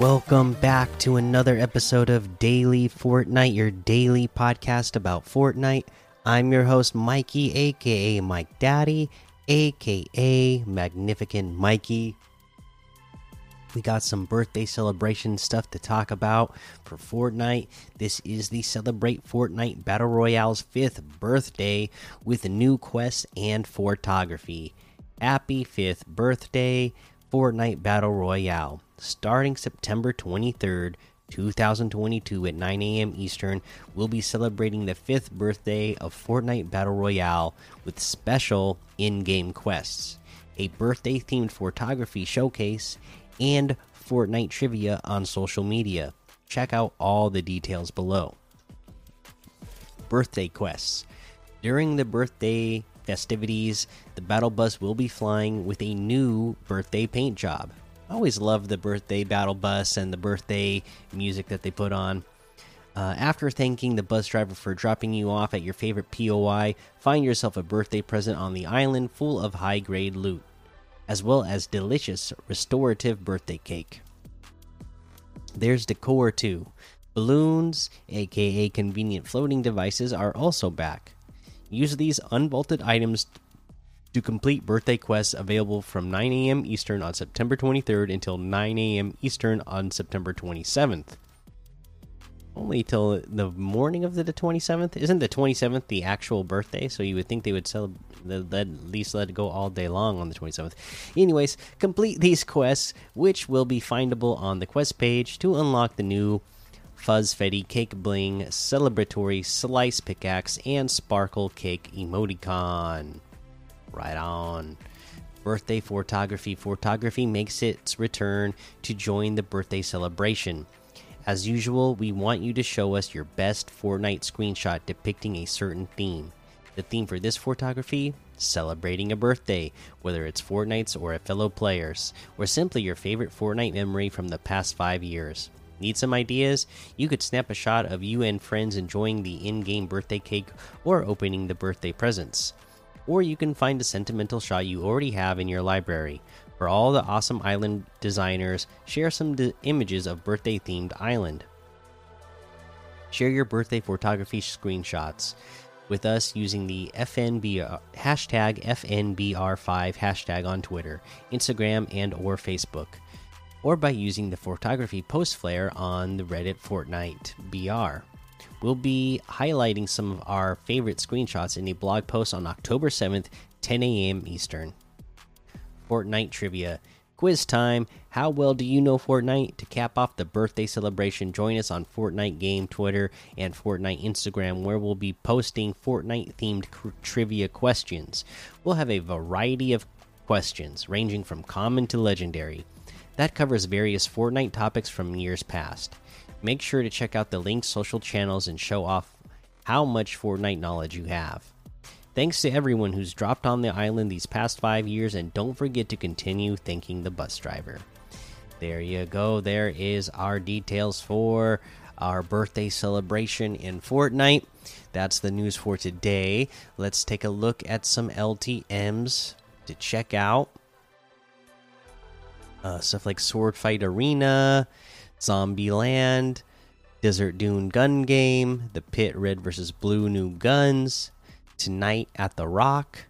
Welcome back to another episode of Daily Fortnite, your daily podcast about Fortnite. I'm your host, Mikey, aka Mike Daddy, aka Magnificent Mikey. We got some birthday celebration stuff to talk about for Fortnite. This is the Celebrate Fortnite Battle Royale's fifth birthday with new quests and photography. Happy fifth birthday, Fortnite Battle Royale. Starting September 23rd, 2022 at 9 a.m. Eastern, we'll be celebrating the fifth birthday of Fortnite Battle Royale with special in game quests, a birthday themed photography showcase, and Fortnite trivia on social media. Check out all the details below. Birthday quests. During the birthday festivities, the battle bus will be flying with a new birthday paint job. I always love the birthday battle bus and the birthday music that they put on. Uh, after thanking the bus driver for dropping you off at your favorite POI, find yourself a birthday present on the island full of high grade loot, as well as delicious restorative birthday cake. There's decor too. Balloons, aka convenient floating devices, are also back. Use these unvaulted items to complete birthday quests available from 9 a.m. Eastern on September 23rd until 9 a.m. Eastern on September 27th. Only till the morning of the 27th. Isn't the 27th the actual birthday? So you would think they would sell, at least let it go all day long on the 27th. Anyways, complete these quests, which will be findable on the quest page to unlock the new Fuzzfetti Cake Bling Celebratory Slice Pickaxe and Sparkle Cake Emoticon. Right on. Birthday photography. Photography makes its return to join the birthday celebration. As usual, we want you to show us your best Fortnite screenshot depicting a certain theme. The theme for this photography? Celebrating a birthday, whether it's Fortnite's or a fellow player's, or simply your favorite Fortnite memory from the past five years. Need some ideas? You could snap a shot of you and friends enjoying the in game birthday cake or opening the birthday presents. Or you can find a sentimental shot you already have in your library. For all the awesome island designers, share some images of birthday themed island. Share your birthday photography screenshots with us using the FNB hashtag FNBR5 hashtag on Twitter, Instagram, and or Facebook or by using the photography post flare on the Reddit Fortnite BR. We'll be highlighting some of our favorite screenshots in a blog post on October 7th, 10 a.m. Eastern. Fortnite trivia. Quiz time. How well do you know Fortnite? To cap off the birthday celebration, join us on Fortnite Game Twitter and Fortnite Instagram, where we'll be posting Fortnite themed trivia questions. We'll have a variety of questions, ranging from common to legendary that covers various Fortnite topics from years past. Make sure to check out the linked social channels and show off how much Fortnite knowledge you have. Thanks to everyone who's dropped on the island these past five years, and don't forget to continue thanking the bus driver. There you go. There is our details for our birthday celebration in Fortnite. That's the news for today. Let's take a look at some LTMs to check out uh, stuff like Sword Fight Arena, Zombie Land, Desert Dune Gun Game, The Pit Red versus Blue New Guns, Tonight at the Rock,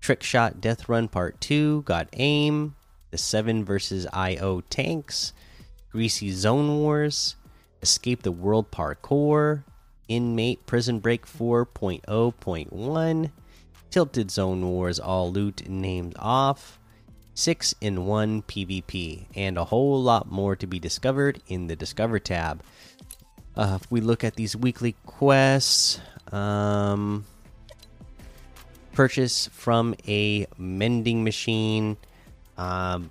Trick Shot Death Run Part 2, Got Aim, The 7 versus IO Tanks, Greasy Zone Wars, Escape the World Parkour, Inmate Prison Break 4.0.1, Tilted Zone Wars All Loot Named Off, 6 in 1 PvP, and a whole lot more to be discovered in the Discover tab. Uh, if we look at these weekly quests, um, purchase from a mending machine. Um,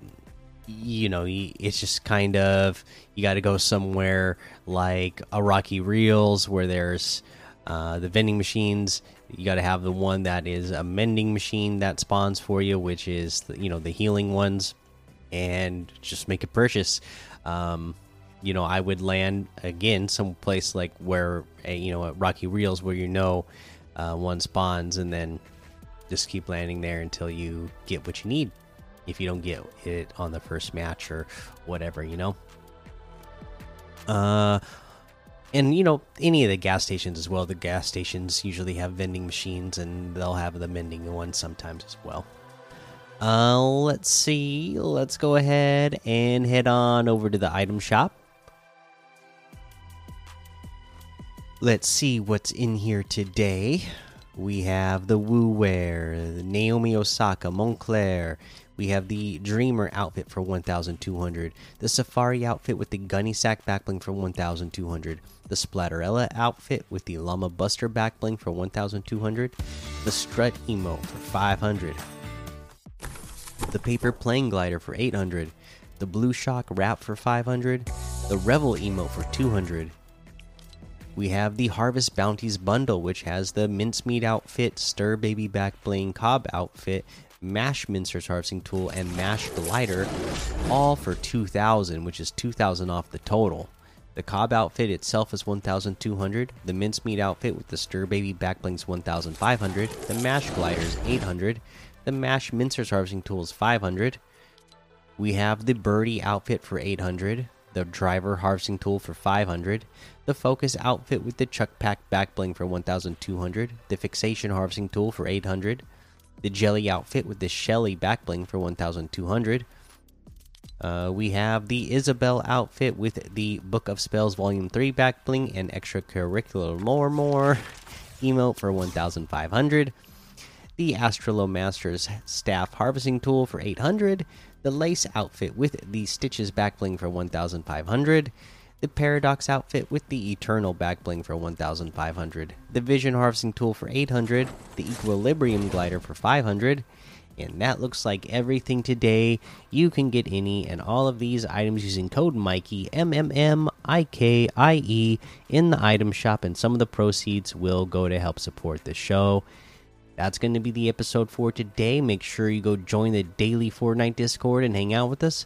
you know, it's just kind of you got to go somewhere like a Rocky Reels where there's uh, the vending machines you got to have the one that is a mending machine that spawns for you which is you know the healing ones and just make a purchase. Um, you know i would land again someplace like where you know at rocky reels where you know uh, one spawns and then just keep landing there until you get what you need. If you don't get it on the first match or whatever you know? Uh, and you know any of the gas stations as well. The gas stations usually have vending machines, and they'll have the mending ones sometimes as well. Uh, let's see. Let's go ahead and head on over to the item shop. Let's see what's in here today. We have the Wu Wear, Naomi Osaka, Moncler. We have the Dreamer outfit for 1,200. The Safari outfit with the Gunny Sack backbling for 1,200. The Splatterella outfit with the Llama Buster backbling for 1,200. The Strut Emo for 500. The Paper Plane Glider for 800. The Blue Shock Wrap for 500. The Revel Emo for 200 we have the Harvest Bounties bundle, which has the Mincemeat outfit, Stir Baby Back Bling Cob outfit, Mash Mincer's Harvesting Tool, and Mash Glider, all for 2,000, which is 2,000 off the total. The Cob outfit itself is 1,200. The Mincemeat outfit with the Stir Baby backblings 1,500. The Mash Glider is 800. The Mash Mincer's Harvesting Tool is 500. We have the Birdie outfit for 800 the driver harvesting tool for 500, the focus outfit with the chuck pack back bling for 1200, the fixation harvesting tool for 800, the jelly outfit with the shelly back bling for 1200. Uh, we have the Isabelle outfit with the Book of Spells Volume 3 back bling and extracurricular more more emote for 1500 the Astrolo Masters staff harvesting tool for 800 the lace outfit with the stitches backbling for 1500 the paradox outfit with the eternal backbling for 1500 the vision harvesting tool for 800 the equilibrium glider for 500 and that looks like everything today. You can get any and all of these items using code Mikey M M M I K I E in the item shop, and some of the proceeds will go to help support the show that's going to be the episode for today. Make sure you go join the daily Fortnite Discord and hang out with us.